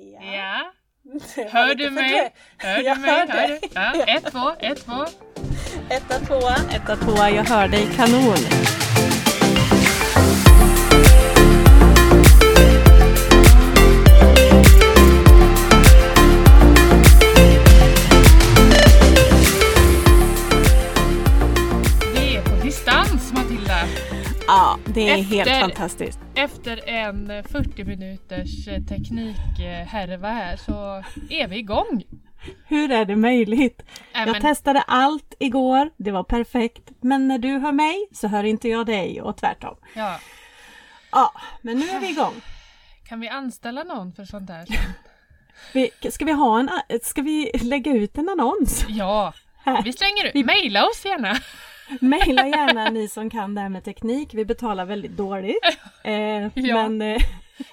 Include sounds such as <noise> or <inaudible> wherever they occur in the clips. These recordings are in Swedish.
Ja. Var Hör du mig? Hör du mig? hör du? Ja. Ett, två, ett, två. Etta, tvåa, etta, tvåa, jag hör dig kanon. Det är helt Efter- fantastiskt. Efter en eh, 40 minuters eh, teknikhärva här så är vi igång. Hur är det möjligt? Äh, Jag men, testade allt igår, det var perfekt. Men när du hör mig så hör inte jag dig och tvärtom. ja. Ja, men nu är vi igång. Kan vi anställa någon för sånt här? Vi, ska, vi ha en, a- ska vi lägga ut en annons? Ja, Här. vi slänger ut. Maila oss gärna. Maila gärna ni som kan det här med teknik. Vi betalar väldigt dåligt. <laughs> Eh, Ja. Men eh,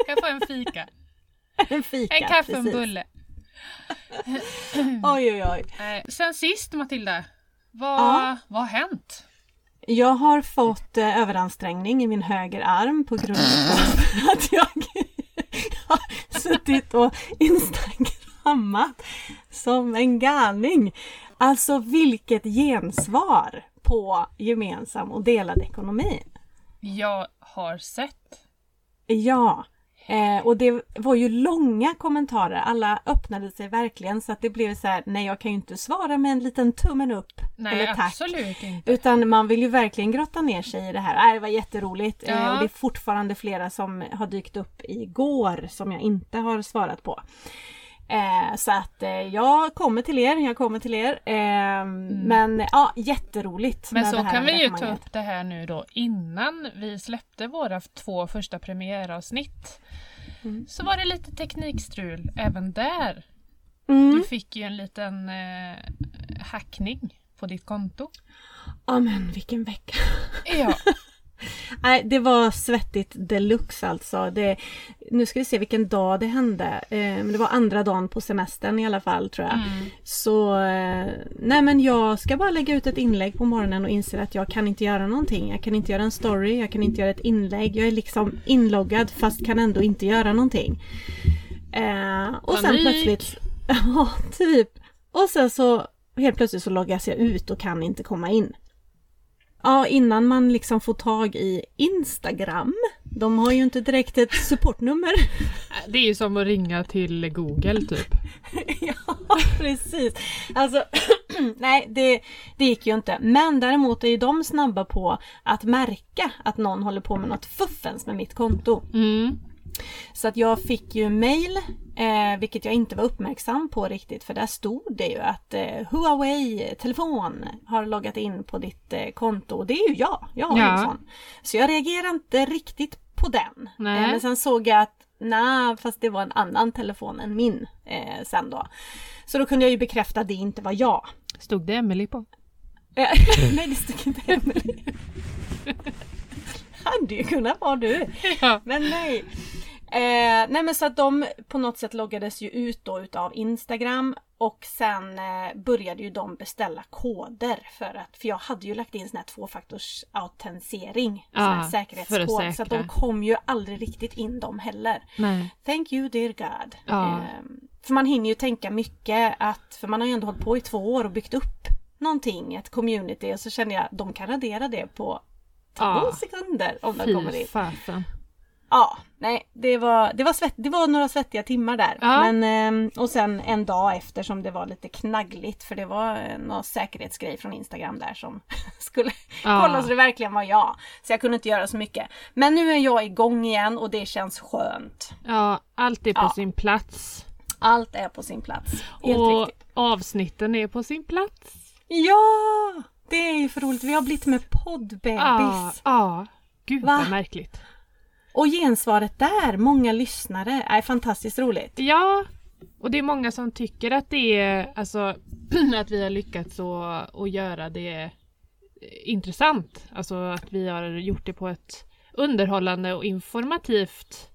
Kan få en fika. <laughs> en fika. En kaffe och en bulle. Oj, oj, oj. Eh, sen sist Matilda, vad, Ja. vad har hänt? Jag har fått eh, överansträngning i min höger arm på grund av <laughs> att jag har suttit och instagrammat som en galning. Alltså vilket gensvar på gemensam och delad ekonomi. Jag har sett. Ja, eh, och det var ju långa kommentarer. Alla öppnade sig verkligen så att det blev så här, nej jag kan ju inte svara med en liten tummen upp Nej, eller tack. absolut inte. Utan man vill ju verkligen grotta ner sig i det här. Äh, det var jätteroligt. Ja. Eh, och det är fortfarande flera som har dykt upp igår som jag inte har svarat på. Eh, så att eh, jag kommer till er, jag kommer till er. Eh, Men ja, jätteroligt. Mm. Men så kan vi ju ta upp det här nu då innan vi släppte våra två första premiäravsnitt. Mm. Så var det lite teknikstrul även där. Mm. Du fick ju en liten eh, hackning på ditt konto. Ja men vilken vecka. Ja, <laughs> <laughs> Nej, det var svettigt deluxe alltså. Det, nu ska vi se vilken dag det hände. Eh, men det var andra dagen på semestern i alla fall tror jag. mm. Så eh, nej men jag ska bara lägga ut ett inlägg på morgonen och inser att jag kan inte göra någonting. Jag kan inte göra en story, jag kan inte göra ett inlägg. Jag är liksom inloggad fast kan ändå inte göra någonting. Eh, och sen Panik. plötsligt, <laughs> ja typ. Och sen så helt plötsligt så loggas jag ut och kan inte komma in. Ja, innan man liksom får tag i Instagram. De har ju inte direkt ett supportnummer. <laughs> det är ju som att ringa till Google typ. <laughs> ja, precis. Alltså, <clears throat> nej, det, det gick ju inte. Men däremot är ju de snabba på att märka att någon håller på med något fuffens med mitt konto. Mm. Så att jag fick ju mail, eh, vilket jag inte var uppmärksam på riktigt, för där stod det ju att eh, Huawei telefon har loggat in på ditt eh, konto. Och det är ju jag, jag har Ja. en sån. Så jag reagerar inte riktigt på den. Eh, men sen såg jag att nej, fast det var en annan telefon än min eh, sen då. Så då kunde jag ju bekräfta att det inte var jag. Stod det Emily på? Eh, <laughs> nej, det stod inte Emelie. <laughs> Hade ju kunnat vara du. Ja. Men nej. Eh, nej men så att de på något sätt loggades ju ut då utav Instagram och sen eh, började ju de beställa koder för att, för jag hade ju lagt in sån här tvåfaktors autentisering, sån här Ja, säkerhetskod, att så att de kom ju aldrig riktigt in dem heller. Nej. Thank you dear God. Ja. Eh, för man hinner ju tänka mycket att, för man har ju ändå hållit på i två år och byggt upp någonting, ett community och så känner jag de kan radera det på två Ja. sekunder om de kommer in. fasen. Ja, nej, det var, det var, svett, det var några svettiga timmar där. Ja. Men, ehm, och sen en dag efter som det var lite knaggligt för det var eh, någon säkerhetsgrej från Instagram där som <laughs> skulle Ja. kolla så det verkligen var jag. Så jag kunde inte göra så mycket. Men nu är jag igång igen och det känns skönt. Ja, allt är på Ja. sin plats. Allt är på sin plats. Helt och riktigt. avsnitten är på sin plats. Ja! Det är ju för roligt. Vi har blivit med poddbebis. Ja, ja. Gud Va? vad märkligt. Och gensvaret där, många lyssnare, är fantastiskt roligt. Ja, och det är många som tycker att det är alltså <clears throat> att vi har lyckats att, att göra det eh, intressant. Alltså att vi har gjort det på ett underhållande och informativt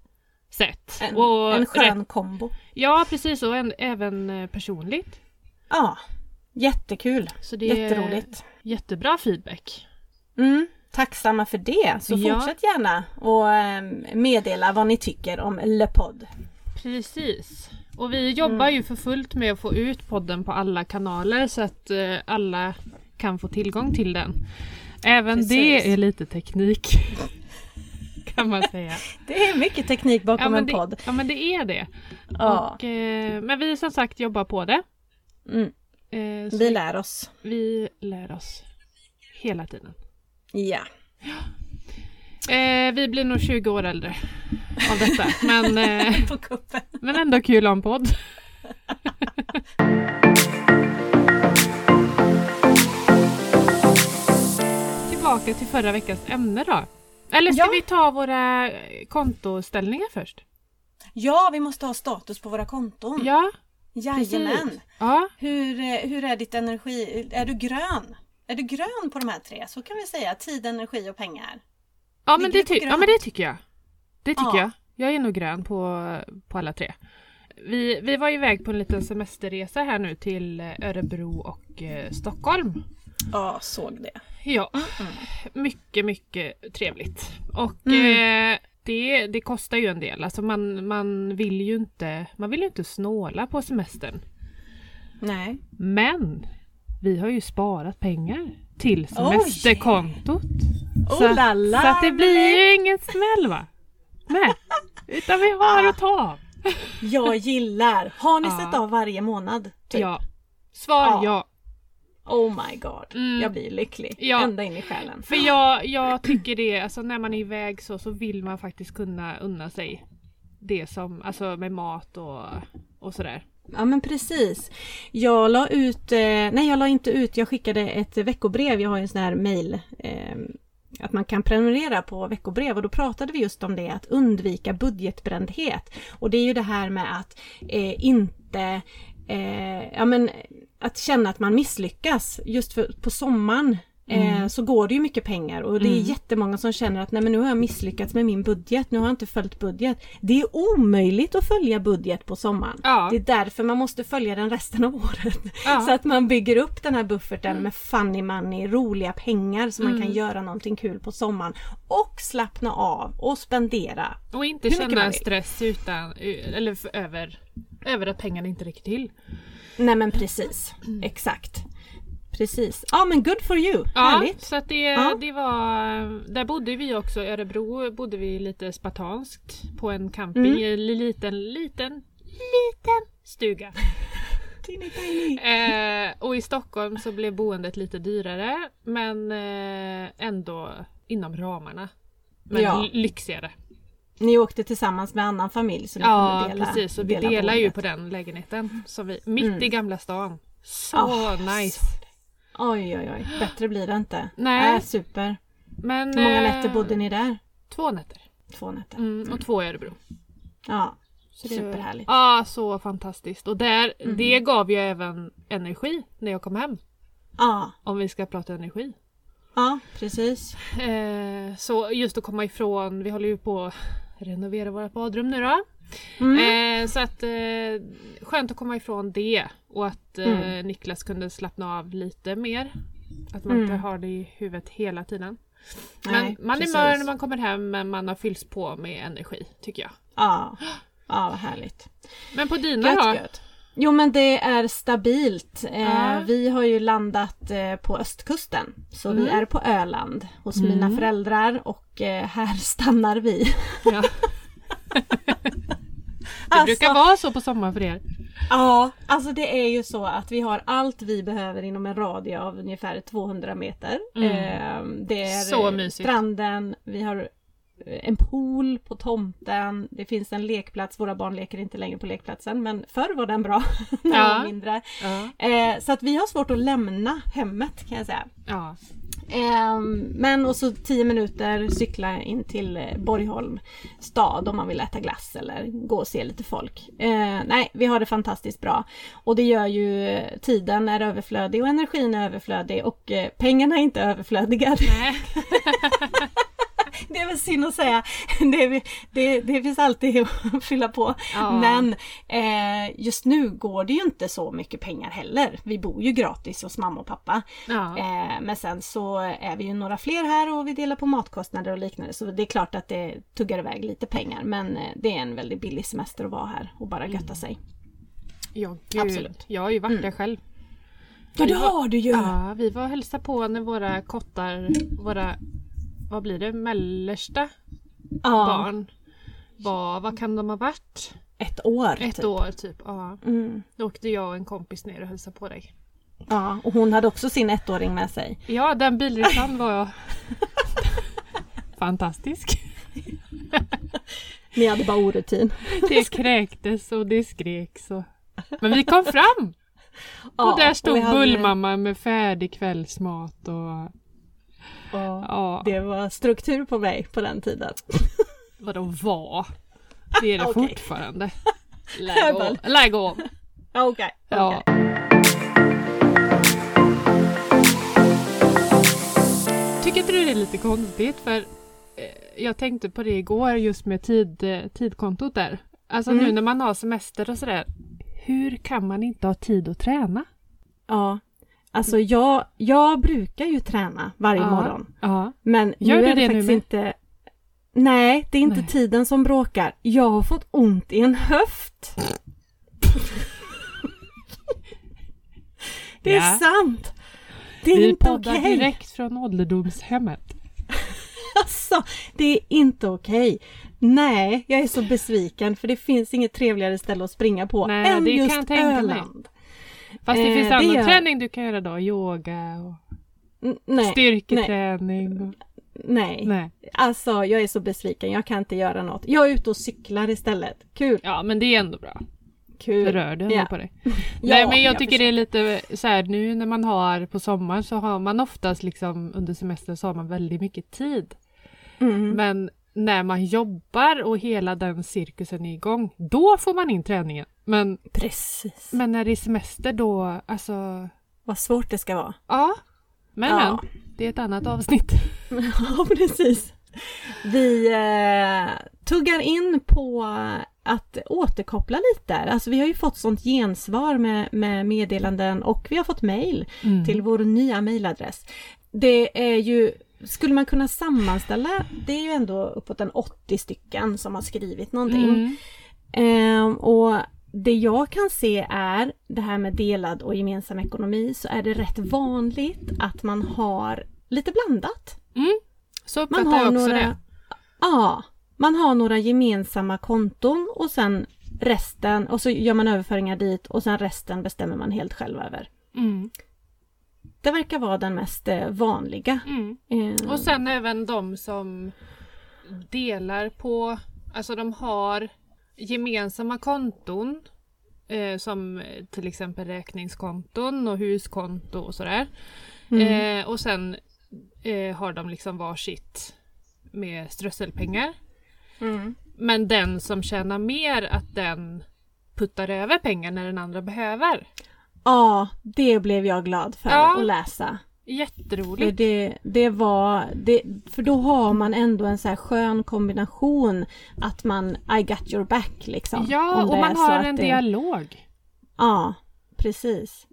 sätt. En, och en skön rätt- kombo. Ja, precis och en, även eh, personligt. Ja, jättekul. Så det är Jätteroligt. jättebra feedback. Mm, tacksamma för det. Så Ja. fortsätt gärna och eh, meddela vad ni tycker om Le Pod. Precis. Och vi jobbar ju för fullt med att få ut podden på alla kanaler så att eh, alla kan få tillgång till den. Även Precis. det är lite teknik. <laughs> kan man säga. Det är mycket teknik bakom Ja en det, podd. ja men det är det. Ja. Och, eh, men vi som sagt jobbar på det. Mm. Eh, Vi lär oss. vi lär oss hela tiden. Ja. Eh, vi blir nog 20 år äldre av detta. men, <laughs> eh, men ändå kul en podd. <laughs> Tillbaka till förra veckans ämne då. Eller ska Ja. vi ta våra kontoställningar först? Ja, vi måste ha status på våra konton. Ja, Jajamän. precis. Ja, Hur, eh, hur är ditt energi? Är du grön? Är du grön på de här tre? Så kan vi säga. Tid, energi och pengar. ja, men det, ja men det tycker jag. Det tycker Ja. jag. Jag är nog grön på, på alla tre. Vi, vi var iväg på en liten semesterresa här nu till Örebro och eh, Stockholm. Ja, såg det. Ja, mycket, mycket trevligt. Och Mm. eh, det, det kostar ju en del. Alltså man, man, vill ju inte, man vill ju inte snåla på semestern. Nej. Men vi har ju sparat pengar till semesterkontot. Oh så, la la, så att det blir ju ingen smäll va? Nej, utan vi har att ta av. Jag gillar. Har ni sett av varje månad? Typ? Ja. Svar Ja. ja. Oh my god. Mm. Jag blir lycklig. Ja. Ända in i själen. För jag, jag tycker det, alltså när man är iväg så, så vill man faktiskt kunna unna sig det som, alltså med mat och, och sådär. Ja men precis. Jag la ut, eh, nej jag la inte ut, jag skickade ett veckobrev, jag har ju en sån här mail eh, att man kan prenumerera på veckobrev och då pratade vi just om det att undvika budgetbrändhet. Och det är ju det här med att eh, inte eh, ja, men, att känna att man misslyckas just för, på sommaren. Eh, så går det ju mycket pengar och det är Mm. jättemånga som känner att nej men nu har jag misslyckats med min budget, nu har jag inte följt budget. Det är omöjligt att följa budget på sommaren. Ja. Det är därför man måste följa den resten av <laughs> året. Ja. Så att man bygger upp den här bufferten med funny money, roliga pengar så man kan göra någonting kul på sommaren. Och slappna av och spendera. Och inte känna stress utan, eller över, över att pengarna inte räcker till. Nej men precis, exakt. Precis. Ja men good for you, Ja, härligt. så att det, Ja. det var, där bodde vi också, i Örebro bodde vi lite spartanskt på en camping Mm. i en liten, liten, liten stuga. <laughs> Tiny, tiny. Eh, och i Stockholm så blev boendet lite dyrare men eh, ändå inom ramarna. Men Ja. lyxigare. Ni åkte tillsammans med annan familj så ni Ja kunde dela precis, och vi dela delar ju på den lägenheten. Som vi, mitt Mm. i Gamla stan. Så Ah, nice! Oj oj oj, bättre blir det inte. Nej. Äh, super. Men, Hur många eh, nätter bodde ni där? Två nätter. Två nätter. Mm, och två i Örebro. Ja, superhärligt. Ja, så fantastiskt. Och där, Mm. det gav ju även energi när jag kom hem. Ja, Om vi ska prata energi. ja precis. Eh, så just att komma ifrån, vi håller ju på att renovera vårt badrum nu då. Mm. Eh, så att eh, skönt att komma ifrån det och att eh, Mm. Niklas kunde slappna av lite mer. Att man Mm. inte har det i huvudet hela tiden. Nej, men man precis. är mör när man kommer hem men man har fyllts på med energi tycker jag. Ja, ja vad härligt. Men på dina Gött, då? gött. Jo men det är stabilt. Eh. Vi har ju landat eh, på östkusten. Så vi Mm. är på Öland hos Mm. mina föräldrar och eh, här <laughs> stannar vi. Ja. <laughs> Det brukar vara så på sommaren för er. Ja, alltså det är ju så att vi har allt vi behöver inom en radie av ungefär 200 meter. Mm. Eh, det är Så mysigt. stranden, vi har eh, en pool på tomten, det finns en lekplats, våra barn leker inte längre på lekplatsen men förr var den bra <laughs> när de Ja. var mindre. Ja. Eh, så att vi har svårt att lämna hemmet kan jag säga. ja. Ehm, men och så 10 minuter cykla in till eh, Borgholm stad om man vill äta glass eller gå och se lite folk. Eh, nej, vi har det fantastiskt bra. Och det gör ju eh, tiden är överflödig och energin är överflödig och pengarna är inte överflödiga. Nej. <laughs> <laughs> Det är väl synd att säga. <laughs> Det, det, det finns alltid <laughs> att fylla på. Ja. Men eh, just nu går det ju inte så mycket pengar heller. Vi bor ju gratis hos mamma och pappa. Ja. Eh, men sen så är vi ju några fler här och vi delar på matkostnader och liknande. Så det är klart att det tuggar iväg lite pengar. Men eh, det är en väldigt billig semester att vara här och bara götta sig. Ja, gud. Absolut. Jag har ju varit Mm. där själv. Ja, det har du ju! Ja, vi var och hälsade på när våra kottar, våra, vad blir det, mellersta Ja, barn var, vad kan de ha varit? ett år. Ett typ. år typ. Ja. Mm. Då åkte jag och en kompis ner och hälsade på dig. Ja, och hon hade också sin ettåring med sig. Ja, den bilresan var <laughs> fantastisk. Ni hade bara orutin. Det kräktes och det skreks. Och... Men vi kom fram! Ja, och där stod hade- Bullmamma med färdig kvällsmat och Ja, ja, det var struktur på mig på den tiden. <laughs> vadå var? Det är det Okej. fortfarande. Lägg av. Lägg av. Ja, Okej. Ja. okej. Tycker inte du det är lite konstigt? För eh, jag tänkte på det igår just med tid, eh, tidkontot där. Alltså Mm. nu när man har semester och sådär. Hur kan man inte ha tid att träna? Ja. Alltså jag, jag brukar ju träna varje Ja. morgon. Ja. Men Gör nu är det, det faktiskt inte... Nej, det är inte Nej. tiden som bråkar. Jag har fått ont i en höft. <laughs> det är Ja. sant! Det är Vi inte okej. direkt från ålderdomshemmet. <laughs> Alltså, det är inte okej. Nej, jag är så besviken för det finns inget trevligare ställe att springa på Nej, än det kan just tänka mig. Fast det Eh, finns annan gör- träning du kan göra då. Yoga och N- Nej, styrketräning. Och... nej. Nej. Alltså, jag är så besviken. Jag kan inte göra något. Jag är ute och cyklar istället. Kul, Ja men det är ändå bra. kul. Det rör du ändå Ja. på dig. Ja, <laughs> Nej men jag jag tycker det är lite så här nu när man har på sommaren så har man oftast liksom under semestern så har man väldigt mycket tid. Mm. Men när man jobbar och hela den cirkusen är igång, då får man in träningen. Men, Precis. men när det är semester då, alltså, Vad svårt det ska vara. ja. Men, Ja. men, det är ett annat avsnitt. <laughs> Ja, precis. Vi eh, tuggar in på att återkoppla lite. Alltså vi har ju fått sånt gensvar med, med meddelanden och vi har fått mejl Mm. till vår nya mejladress. Det är ju, skulle man kunna sammanställa, det är ju ändå uppåt en 80 stycken som har skrivit någonting. Mm. Ehm, och det jag kan se är det här med delad och gemensam ekonomi så är det rätt vanligt att man har lite blandat. Mm. Så Man uppfattar har jag också några, det. Ja, man har några gemensamma konton och sen resten och så gör man överföringar dit och sen resten bestämmer man helt själv över. Mm. Det verkar vara den mest eh, vanliga. Mm. Eh, Och sen även de som delar på, alltså de har gemensamma konton eh, som eh, till exempel räkningskonton och huskonto och sådär. mm, Eh, och sen eh, har de liksom varsitt med strösselpengar. mm. Men den som tjänar mer att den puttar över pengar när den andra behöver. Ja, det blev jag glad för Ja. att läsa. För Jätteroligt. det, det var, det, för då har man ändå en så här skön kombination att man I got your back liksom. Ja, och man har en det- dialog. Ja, precis.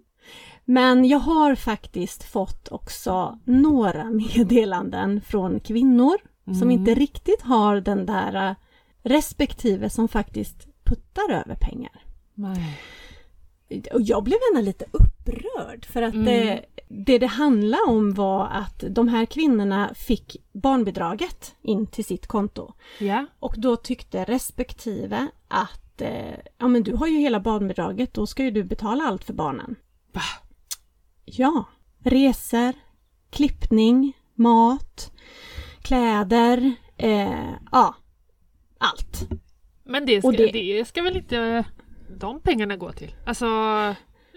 Men jag har faktiskt fått också några <laughs> meddelanden från kvinnor som Mm. inte riktigt har den där eh, respektive som faktiskt puttar över pengar. Nej. Och jag blev ändå lite upprörd för att Mm. det, det det handlade om var att de här kvinnorna fick barnbidraget in till sitt konto. Ja. Och då tyckte respektive att eh, ja men du har ju hela barnbidraget, då ska ju du betala allt för barnen. Va? Ja, resor, klippning, mat, kläder, eh, ja, allt. Men det ska, det- det... ska väl inte de pengarna gå till? Alltså,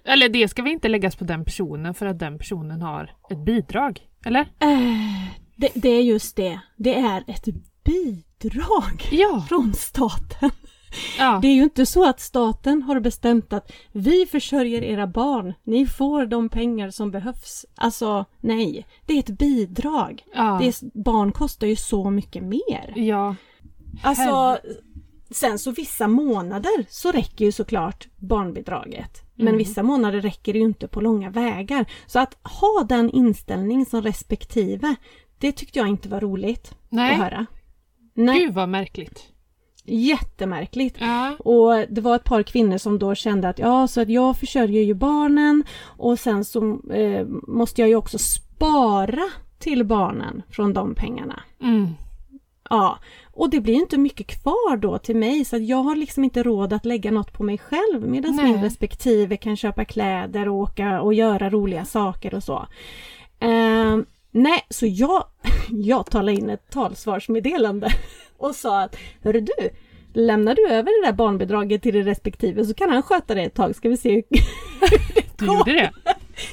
eller det ska väl inte läggas på den personen för att den personen har ett bidrag? Eller? Eh, det, det är just det, det är ett bidrag Ja. från staten. ja. Det är ju inte så att staten har bestämt att vi försörjer era barn, ni får de pengar som behövs. Alltså nej, det är ett bidrag. ja. Det är, barn kostar ju så mycket mer. ja. Alltså, sen så vissa månader så räcker ju såklart barnbidraget. Men Mm. vissa månader räcker det ju inte på långa vägar. Så att ha den inställning som respektive, det tyckte jag inte var roligt Nej. att höra. Nej, Gud vad märkligt. Jättemärkligt. Ja. Och det var ett par kvinnor som då kände att ja, så att jag försörjer ju barnen och sen så eh, måste jag ju också spara till barnen från de pengarna. Mm. Ja, och det blir inte mycket kvar då till mig så att jag har liksom inte råd att lägga något på mig själv medan Nej. min respektive kan köpa kläder och åka och göra roliga saker och så. Ehm, nej, så jag, <laughs> jag talade in ett talsvarsmeddelande <laughs> och sa att Hörru du, lämnar du över det där barnbidraget till din respektive så kan han sköta det ett tag ska vi se hur <laughs> Du gjorde det?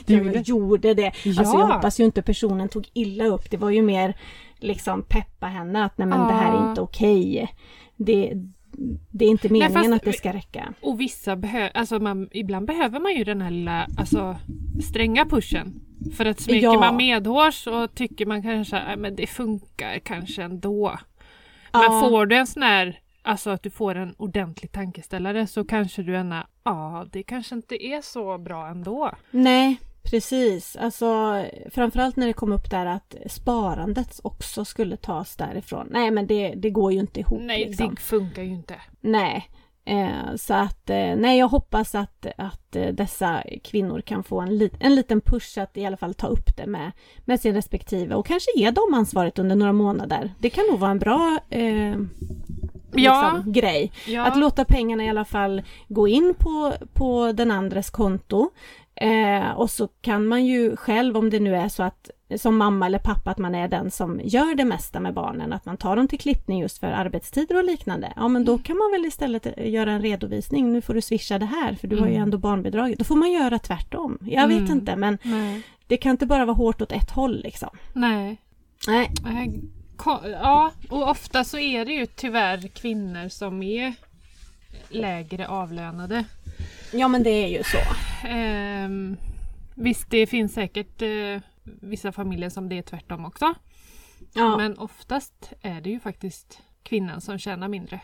Du jag gjorde gjorde det. Ja. Alltså jag hoppas ju inte personen tog illa upp. Det var ju mer liksom peppa henne att nej men det här är Ja. inte okej. Det, det är inte meningen fast- att det ska räcka. Och vissa behöver, alltså man, ibland behöver man ju den här lilla, alltså stränga pushen. För att smeker Ja. man medhårs och tycker man kanske, "Nej, men det funkar kanske ändå. Men Ja. får du en sån här, alltså att du får en ordentlig tankeställare så kanske du ändå, ja det kanske inte är så bra ändå. Nej, precis. Alltså framförallt när det kom upp där att sparandet också skulle tas därifrån. Nej men det, det går ju inte ihop. Nej liksom. det funkar ju inte. Nej. Eh, så att, eh, nej jag hoppas att, att eh, dessa kvinnor kan få en, lit, en liten push att i alla fall ta upp det med, med sin respektive och kanske ge dem ansvaret under några månader. Det kan nog vara en bra eh, Ja. liksom, grej. Ja. Att låta pengarna i alla fall gå in på, på den andres konto. Eh, och så kan man ju själv, om det nu är så att som mamma eller pappa att man är den som gör det mesta med barnen, att man tar dem till klippning just för arbetstider och liknande. Ja men då kan man väl istället eh, göra en redovisning, nu får du swisha det här för du har ju Mm. ändå barnbidraget. Då får man göra tvärtom. Jag vet Mm. inte men Nej. det kan inte bara vara hårt åt ett håll liksom. Nej. Nej. Ja, och ofta så är det ju tyvärr kvinnor som är lägre avlönade. Ja men det är ju så. Ehm, visst, det finns säkert eh, vissa familjer som det är tvärtom också. Ja. Men oftast är det ju faktiskt kvinnan som tjänar mindre.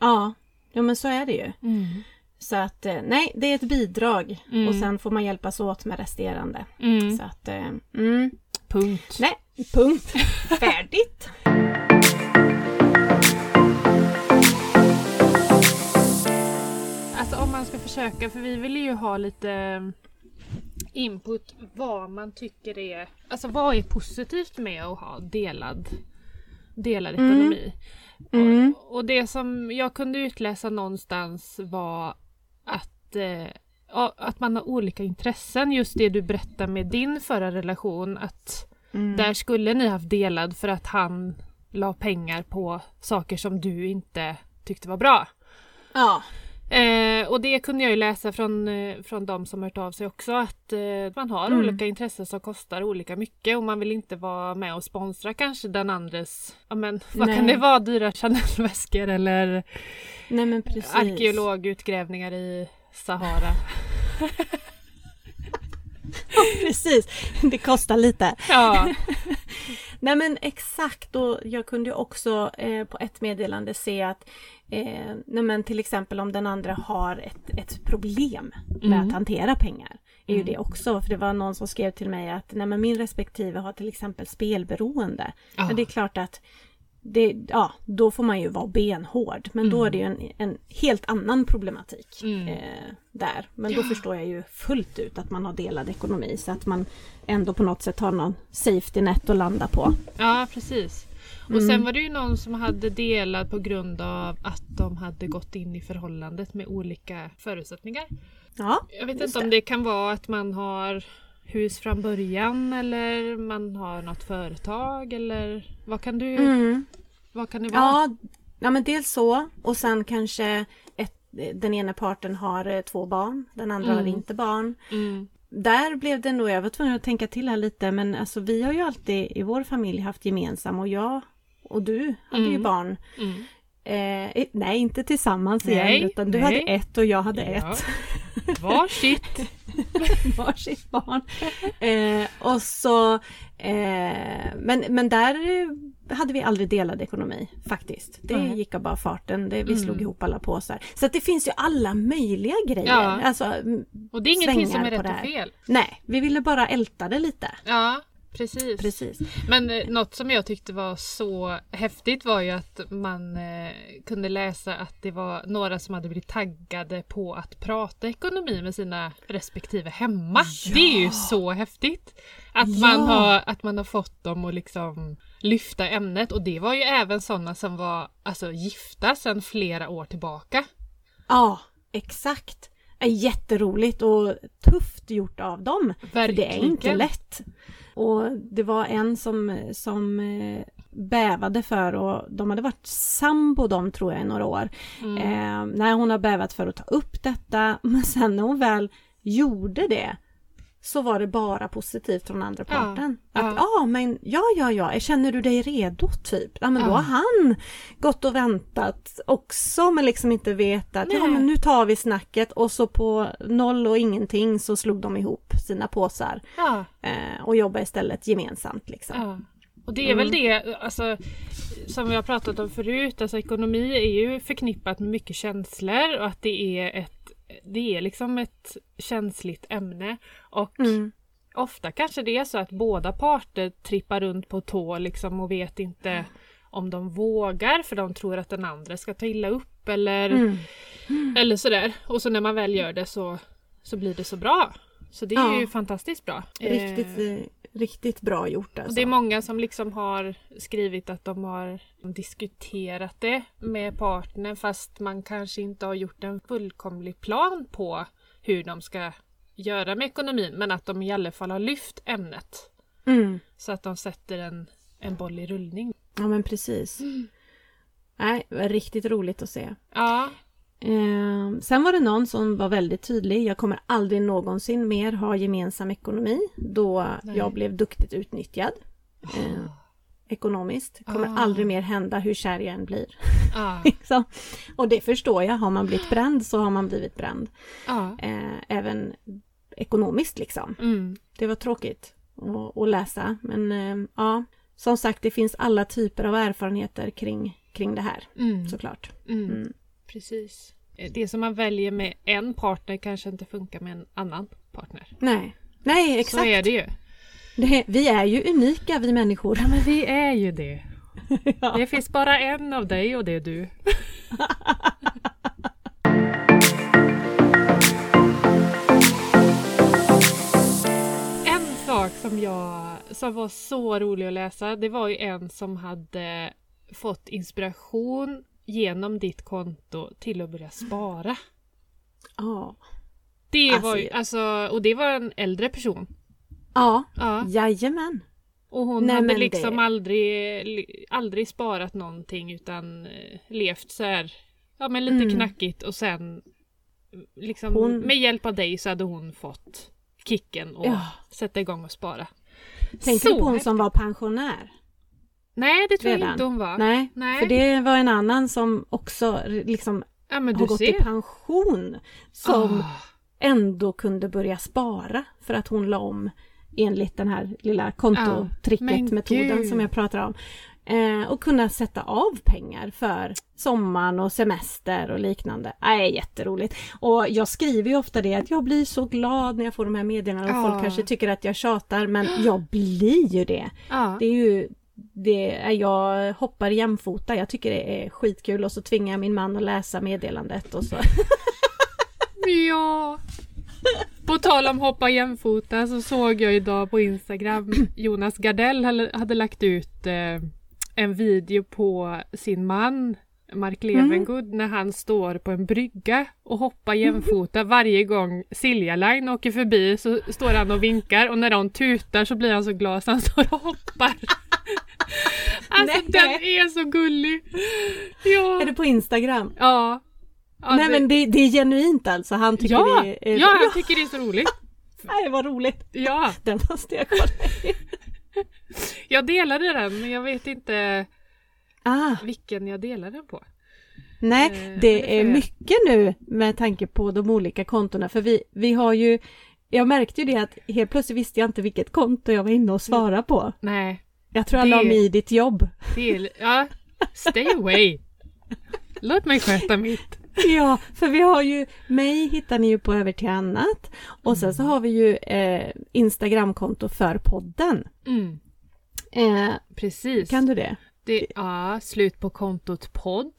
Ja. ja men så är det ju. Så att eh, nej, det är ett bidrag Mm. och sen får man hjälpas åt med resterande. Mm. Så att, eh, mm. Punkt. nej, punkt. <laughs> Färdigt. Man ska försöka, för vi vill ju ha lite mm, input vad man tycker är, alltså vad är positivt med att ha delad, delad Mm. ekonomi. Mm. Och, och det som jag kunde utläsa någonstans var att, eh, att man har olika intressen. Just det du berättade med din förra relation, att Mm. där skulle ni haft delad för att han la pengar på saker som du inte tyckte var bra. Ja. Eh, och det kunde jag ju läsa från, eh, från de som hört av sig också att eh, man har Mm. olika intressen som kostar olika mycket och man vill inte vara med och sponsra kanske den andres, ja men vad kan Nej. det vara, dyra Chanel-väskor eller Nej arkeologutgrävningar i Sahara. <laughs> Precis. Det kostar lite. Ja, <laughs> Nej men exakt och jag kunde också eh, på ett meddelande se att eh, nej men till exempel om den andra har ett, ett problem med Mm. att hantera pengar. Är ju Mm. det också, för det var någon som skrev till mig att nej men min respektive har till exempel spelberoende. Ja. Men det är klart att det, ja, då får man ju vara benhård. Men då är det ju en, en helt annan problematik Mm. eh, där. Men då förstår jag ju fullt ut att man har delad ekonomi så att man ändå på något sätt har någon safety net att landa på. ja precis. Och Mm. sen var det ju någon som hade delat på grund av att de hade gått in i förhållandet med olika förutsättningar. Ja, Jag vet inte om det. det kan vara att man har hus från början eller man har något företag eller vad kan du, mm. vad kan det vara? ja, ja men dels så och sen kanske ett, den ena parten har eh, två barn, den andra har Mm. inte barn. Mm. Där blev det nog, jag var tvungen att tänka till här lite men alltså vi har ju alltid i vår familj haft gemensam och jag och du hade ju Mm. barn. Mm. Eh, nej, inte tillsammans Nej, igen utan du nej. hade ett och jag hade Ja. ett. <laughs> Varsitt! <laughs> Varsitt barn. Eh, och så, eh, men, men där hade vi aldrig delad ekonomi faktiskt. Det Nej. gick av bara farten. Det, vi Mm. slog ihop alla påsar. Så att det finns ju alla möjliga grejer. Ja. Alltså, mm, Och det är ingenting som är rätt och fel. nej, vi ville bara älta det lite. Ja, Precis. Precis. Men eh, något som jag tyckte var så häftigt var ju att man eh, kunde läsa att det var några som hade blivit taggade på att prata ekonomi med sina respektive hemma. Ja! Det är ju så häftigt! Att, Ja! man har, att man har fått dem att liksom lyfta ämnet och det var ju även sådana som var alltså, gifta sedan flera år tillbaka. Ja, exakt. Är jätteroligt och tufft gjort av dem. För det är inte Verkligen. lätt. Och det var en som, som eh, bävade för och de hade varit sambo de tror jag i några år. Mm. Eh, när hon har bävat för att ta upp detta <laughs> men sen när hon väl gjorde det så var det bara positivt från andra Ja, parten. ja. Att ja men ja ja ja, känner du dig redo typ? Ja men då Ja. har han gått och väntat också men liksom inte vetat. Ja Nej. men nu tar vi snacket och så på noll och ingenting så slog de ihop sina påsar Ja. eh, och jobbade istället gemensamt liksom. Ja. Och det är väl det, alltså, som vi har pratat om förut, alltså ekonomi är ju förknippat med mycket känslor och att det är ett det är liksom ett känsligt ämne och Mm. ofta kanske det är så att båda parter trippar runt på tå liksom och vet inte om de vågar för de tror att den andra ska ta illa upp eller, Mm. eller sådär. Och så när man väl gör det så, så blir det så bra. Så det är Ja. ju fantastiskt bra. Riktigt, Eh, eh, riktigt bra gjort och alltså. det är många som liksom har skrivit att de har diskuterat det med partnern fast man kanske inte har gjort en fullkomlig plan på hur de ska göra med ekonomin men att de i alla fall har lyft ämnet. Mm. Så att de sätter en, en boll i rullning. Ja men precis. Nej, det var riktigt roligt att se. Ja, Eh, sen var det någon som var väldigt tydlig. Jag kommer aldrig någonsin mer ha gemensam ekonomi då Nej. jag blev duktigt utnyttjad. Eh, ekonomiskt. Kommer Ah. aldrig mer hända hur kär jag än blir. ja, <laughs> Liksom. Och det förstår jag. Har man blivit bränd så har man blivit bränd. ja. Eh, även ekonomiskt liksom. Mm, Det var tråkigt att, att läsa. Men eh, ja, som sagt det finns alla typer av erfarenheter kring, kring det här mm, såklart. mm, Mm. Precis. Det som man väljer med en partner kanske inte funkar med en annan partner. Nej, nej exakt. Så är det ju. Det, vi är ju unika vi människor. Ja men vi är ju det. <laughs> Ja. Det finns bara en av dig och det är du. <laughs> en sak som jag som var så rolig att läsa, det var ju en som hade fått inspiration genom ditt konto till att börja spara. Ja. Det Alltså, var ju, alltså, och det var en äldre person. Ja, Ja. jajamän. Och hon Nej, hade liksom det- aldrig, aldrig sparat någonting utan eh, levt så här, ja men lite Mm. knackigt och sen liksom Hon- med hjälp av dig så hade hon fått kicken och Ja. sätta igång och spara. Tänker Så på hon som var pensionär? Nej det tror jag redan? inte hon var. Nej, Nej. för det var en annan som också liksom ja har gått ser. i pension. Som Ah, ändå kunde börja spara för att hon la om enligt den här lilla kontotricket-metoden gud. som jag pratar om. Eh, och kunna sätta av pengar för sommaren och semester och liknande. Nej, jätteroligt. Och jag skriver ju ofta det att jag blir så glad när jag får de här meddelandena och Ja. folk kanske tycker att jag tjatar men jag blir ju det. Det är ju det är, jag hoppar jämfota, jag tycker det är skitkul och så tvingar jag min man att läsa meddelandet och så. <laughs> Ja. På tal om hoppa jämfota så såg jag idag på Instagram <clears throat> Jonas Gardell hade, lagt ut eh, en video på sin man Mark Levengood när han står på en brygga och hoppar jämfota varje gång Silja Line åker förbi så står han och vinkar och när de tutar så blir han så glad så han står och hoppar. Är så gullig! Ja, Är det på Instagram? ja. ja Nej det- men det, det är genuint alltså, han tycker ja, det är... ja, han tycker det är så roligt. <laughs> Nej vad roligt! Ja, Den måste jag kolla <laughs> jag delade den men jag vet inte Ah, vilken jag delade den på. nej, Eh, det är mycket nu med tanke på de olika kontona för vi, vi har ju Jag märkte ju det att helt plötsligt visste jag inte vilket konto jag var inne och svarade på. Nej, Jag tror jag Det- la mig i ditt jobb. är... Ja, stay away. Låt mig sköta mitt. Ja, för vi har ju, mig hittar ni ju på Över till annat och sen så Mm. har vi ju eh, Instagramkonto för podden. Mm, Eh, precis. kan du det? Det, ja, slut på kontot podd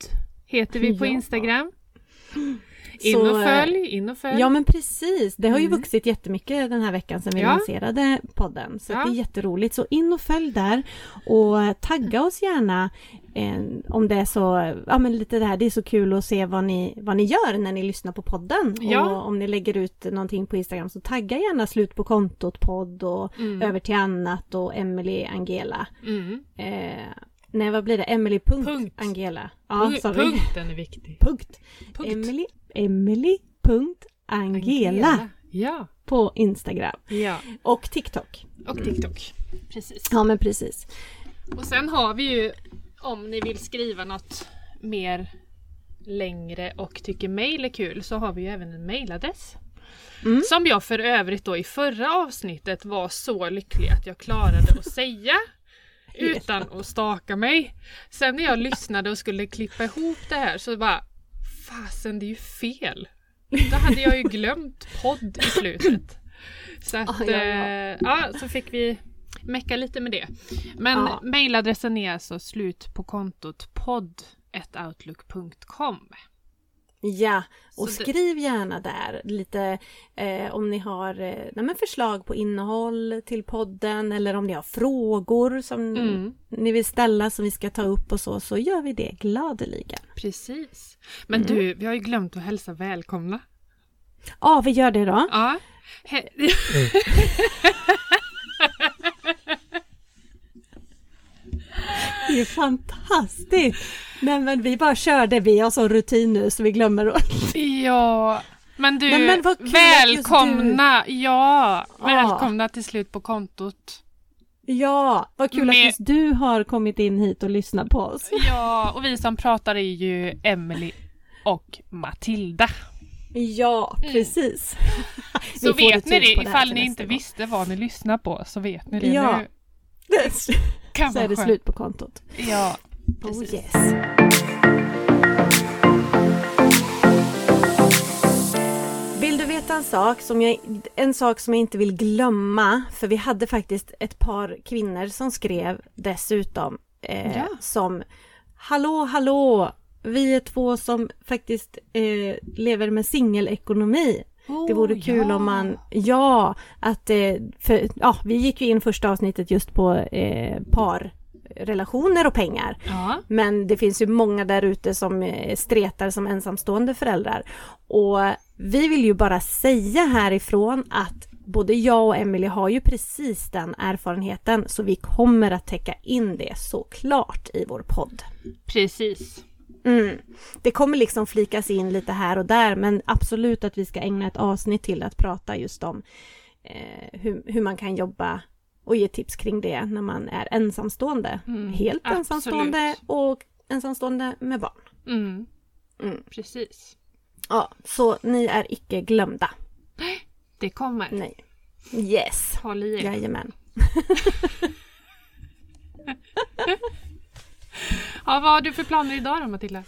heter vi på Ja. Instagram. In Så, och följ, in och följ. Ja men precis, det har ju Mm. vuxit jättemycket den här veckan sedan vi Ja. lanserade podden. Så Ja. det är jätteroligt. Så in och följ där och tagga oss gärna eh, om det är så, ja men lite det här, det är så kul att se vad ni, vad ni gör när ni lyssnar på podden. Ja. Och om ni lägger ut någonting på Instagram så tagga gärna slut på kontot podd och Mm. över till annat och Emily Angela. Mm. Eh, nej vad blir det? Emily punkt, Punkt. Angela. Ja, Punkt- sorry. Punkten är viktig. Punkt. Punkt. Emily, Emily punkt Angela Ja, på Instagram ja. och TikTok. Och TikTok. Precis. Ja men precis. Och sen har vi ju, om ni vill skriva något mer längre och tycker mejl är kul, så har vi ju även en mejladress. Mm. Som jag för övrigt då i förra avsnittet var så lycklig att jag klarade att säga <laughs> utan att staka mig. Sen när jag lyssnade och skulle klippa ihop det här så bara Fasen det är ju fel! Då hade jag ju glömt podd i slutet. <laughs> Så att, Ah, ja, ja. eh, ja, så fick vi mecka lite med det. Men Ja. mejladressen är alltså slut på kontot podd.outlook.com. Ja, och Så det- skriv gärna där lite eh, om ni har eh, nej, men förslag på innehåll till podden eller om ni har frågor som Mm. ni vill ställa som vi ska ta upp och så, så gör vi det gladeligen. Precis. Men Mm. du, vi har ju glömt att hälsa välkomna. Ja, vi gör det då. Ja. He- <laughs> Är fantastiskt! Nej men vi bara körde, vi har sån rutin nu så vi glömmer att... ja. Men du, Men- men välkomna! Ja, Ja. välkomna till slut på kontot. Ja, vad kul Med- att just du har kommit in hit och lyssnat på oss. Ja, och vi som pratar är ju Emily och Matilda. Ja, precis. Vi Så vet ni det, ifall ni inte gång. visste vad ni lyssnar på så vet ni det Ja. nu. Kan Så är det skönt. slut på kontot. Ja, Oh yes. Vill du veta en sak som jag, en sak som jag inte vill glömma? För vi hade faktiskt ett par kvinnor som skrev dessutom eh, Ja. som Hallå, hallå! Vi är två som faktiskt eh, lever med singelekonomi. Det vore Oh, kul ja. om man, ja, att, eh, för, ja, vi gick ju in första avsnittet just på eh, parrelationer och pengar. Ja, Men det finns ju många där ute som eh, stretar som ensamstående föräldrar. Och vi vill ju bara säga härifrån att både jag och Emily har ju precis den erfarenheten så vi kommer att täcka in det såklart i vår podd. precis. Mm. Det kommer liksom flikas in lite här och där men absolut att vi ska ägna ett avsnitt till att prata just om eh, hur, hur man kan jobba och ge tips kring det när man är ensamstående. Mm, Helt absolut. ensamstående och ensamstående med barn. Mm, Mm. precis. Ja, så ni är icke glömda. <gasps> Det kommer. Nej. Yes. Håll i er. Jajamän. <laughs> <laughs> Ja, vad har du för planer idag då Matilda?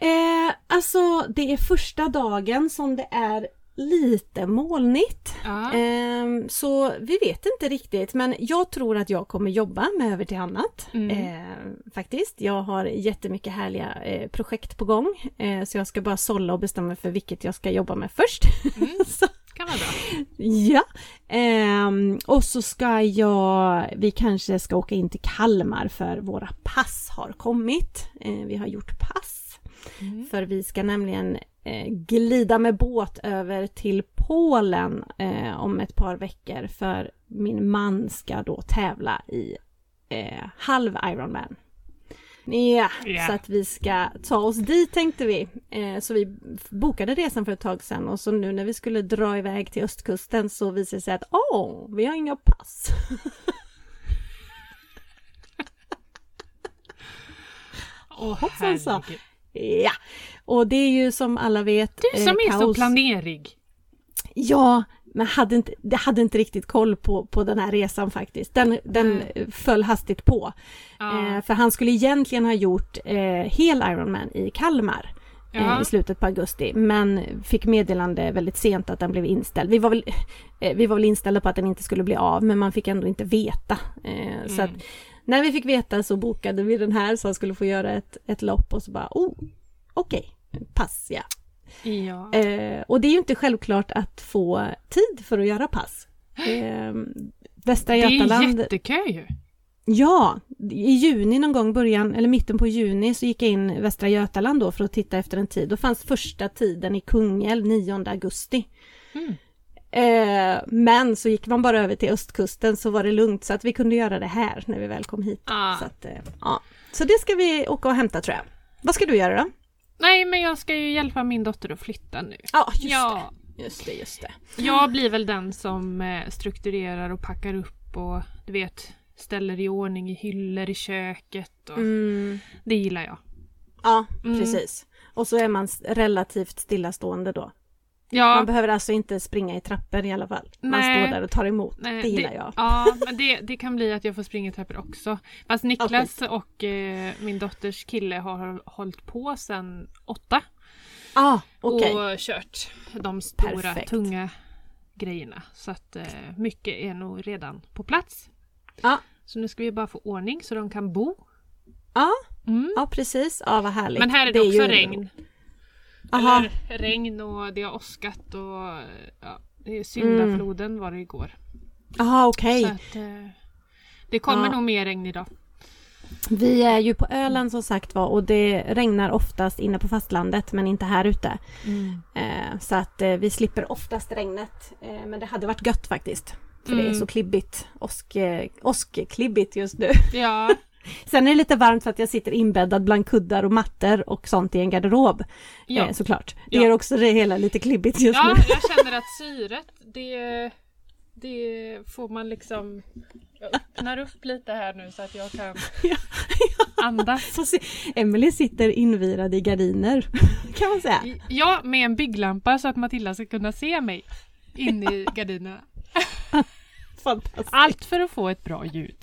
Eh, alltså det är första dagen som det är lite molnigt. Ja. Ehm, så vi vet inte riktigt men jag tror att jag kommer jobba med Över till annat. Mm. Ehm, faktiskt. Jag har jättemycket härliga eh, projekt på gång. Eh, så jag ska bara sålla och bestämma för vilket jag ska jobba med först. Mm. <laughs> så, Kan vara bra. ja. Ehm, och så ska jag, vi kanske ska åka in till Kalmar för våra pass har kommit. Eh, vi har gjort pass. Mm. För vi ska nämligen eh, glida med båt över till Polen eh, om ett par veckor för min man ska då tävla i eh, halv Ironman. Ja, Ja. så att vi ska ta oss dit tänkte vi. Eh, så vi bokade resan för ett tag sedan och så nu när vi skulle dra iväg till östkusten så visade det sig att åh, vi har inga pass. Åh Hoppsan så. herregud. ja, och det är ju som alla vet Du som eh, är så kaos. planerig. Ja, men hade inte, det hade inte riktigt koll på, på den här resan faktiskt. Den, den föll hastigt på. Ja. Eh, för han skulle egentligen ha gjort eh, hel Ironman i Kalmar. Ja. eh, i slutet på augusti. Men fick meddelande väldigt sent att den blev inställd. Vi var, väl, eh, vi var väl inställda på att den inte skulle bli av men man fick ändå inte veta. Eh, Så att Mm. när vi fick veta så bokade vi den här så han skulle få göra ett, ett lopp och så bara oh, okej, pass ja. Ja. Eh, och det är ju inte självklart att få tid för att göra pass. Eh, Västra det är Götaland... jättekö ju. Ja, i juni någon gång, början eller mitten på juni så gick jag in Västra Götaland då för att titta efter en tid. Då fanns första tiden i Kungälv 9 augusti. Mm. Eh, men så gick man bara över till östkusten så var det lugnt så att vi kunde göra det här när vi väl kom hit. Ah. Så, att, eh, ja. så det ska vi åka och hämta tror jag. Vad ska du göra då? Nej, men jag ska ju hjälpa min dotter att flytta nu. Ja, just ja, det. Just det, just det. jag blir väl den som eh, strukturerar och packar upp och du vet ställer i ordning i hyllor i köket. Och Mm. Det gillar jag. Ja, Mm. precis. Och så är man relativt stillastående då. Ja, Man behöver alltså inte springa i trappor i alla fall. Man Nej. står där och tar emot. nej, det gillar jag. Ja, men det, det kan bli att jag får springa i trappor också. Fast Niklas och eh, min dotters kille har hållit på sedan åtta. Ah, okej. och kört de stora Perfekt. tunga grejerna. Så att eh, mycket är nog redan på plats. Ja. Så nu ska vi bara få ordning så de kan bo. Ja, Mm. ja, precis. Ja, vad härligt. Men här är det, är också regn. Aha. Eller regn och det har åskat och ja, det är syndafloden var det igår. Aha, okej. Att, eh, det kommer Ja. nog mer regn idag. Vi är ju på Öland som sagt var och det regnar oftast inne på fastlandet men inte här ute. Eh, så att eh, vi slipper oftast regnet. Eh, men det hade varit gött faktiskt. För det är Mm. så klibbigt. Åsk, eh, åskklibbigt just nu. Ja, <laughs> Sen är det lite varmt för att jag sitter inbäddad bland kuddar och mattor och sånt i en garderob. ja. Eh, såklart. Det Ja. gör också det hela lite klibbigt just ja nu. jag känner att <laughs> syret det, det får man liksom jag öppnar upp lite här nu så att jag kan Ja. <laughs> andas. Så se- Emily sitter invirad i gardiner <laughs> kan man säga. Ja, med en bygglampa så att Matilda ska kunna se mig in i gardinerna. Allt för att få ett bra ljud.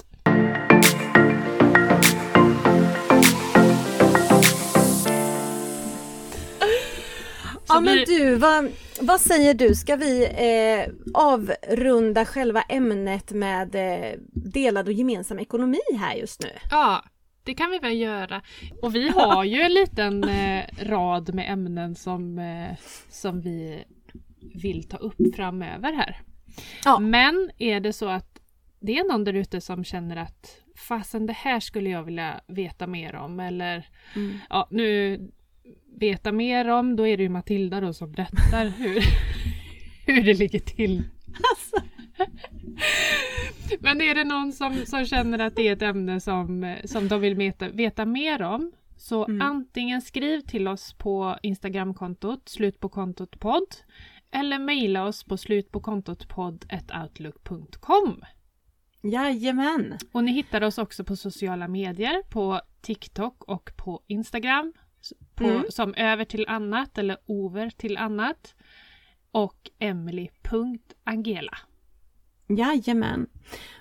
Ja Så men vi- du, vad, vad säger du? Ska vi eh, avrunda själva ämnet med eh, delad och gemensam ekonomi här just nu? Ja, det kan vi väl göra. Och vi har ju en liten <laughs> eh, rad med ämnen som, eh, som vi vill ta upp framöver här. Ja. Men är det så att det är någon där ute som känner att fasen det här skulle jag vilja veta mer om eller Mm. ja nu veta mer om, då är det ju Matilda då som berättar hur, <laughs> hur det ligger till. Alltså, Men är det någon som, som känner att det är ett ämne som, som de vill veta, veta mer om så Mm. antingen skriv till oss på Instagramkontot slutpåkontot podd eller mejla oss på slutpåkontotpodd.outlook.com jajamän. Och ni hittar oss också på sociala medier på TikTok och på Instagram på, Mm. som över till annat eller over till annat och emily.angela. Jajamän.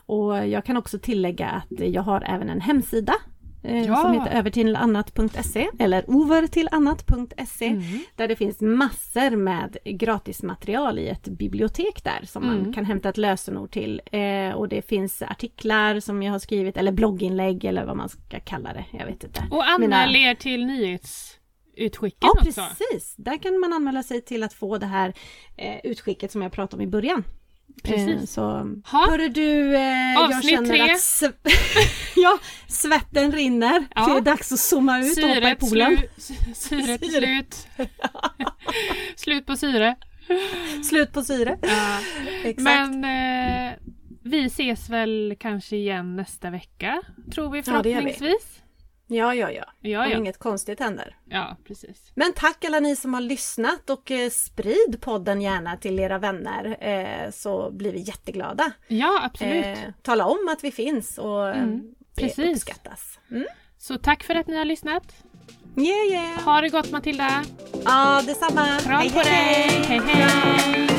Och jag kan också tillägga att jag har även en hemsida eh, Ja. som heter övertillannat.se eller overtillannat.se Mm. där det finns massor med gratismaterial i ett bibliotek där som man Mm. kan hämta ett lösenord till. Eh, och det finns artiklar som jag har skrivit eller blogginlägg eller vad man ska kalla det. Jag vet inte. Och anmäl Mina- er till nyhetsutskicken Ja också. precis, där kan man anmäla sig till att få det här eh, utskicket som jag pratade om i början. Precis. Eh, så Ha. hörru du, eh, jag känner tre. att sv- <laughs> ja, svetten rinner. Ja. Det är dags att zooma ut och hoppa i Syret, poolen. slu, sy- syret Syre. slut. <laughs> slut på syre. Slut på syre. <laughs> Exakt. Men eh, vi ses väl kanske igen nästa vecka. Tror Ja, vi. förhoppningsvis. Ja, ja, ja. Ja, Om ja. inget konstigt händer. Ja, precis. Men tack alla ni som har lyssnat och eh, sprid podden gärna till era vänner eh, så blir vi jätteglada. Ja, absolut. Eh, tala om att vi finns och Mm, det precis. uppskattas. Mm. Så tack för att ni har lyssnat. Yeah, yeah. Ha det gott Matilda. Ja, detsamma. Kram Hej, på hej. dig. Hej hej.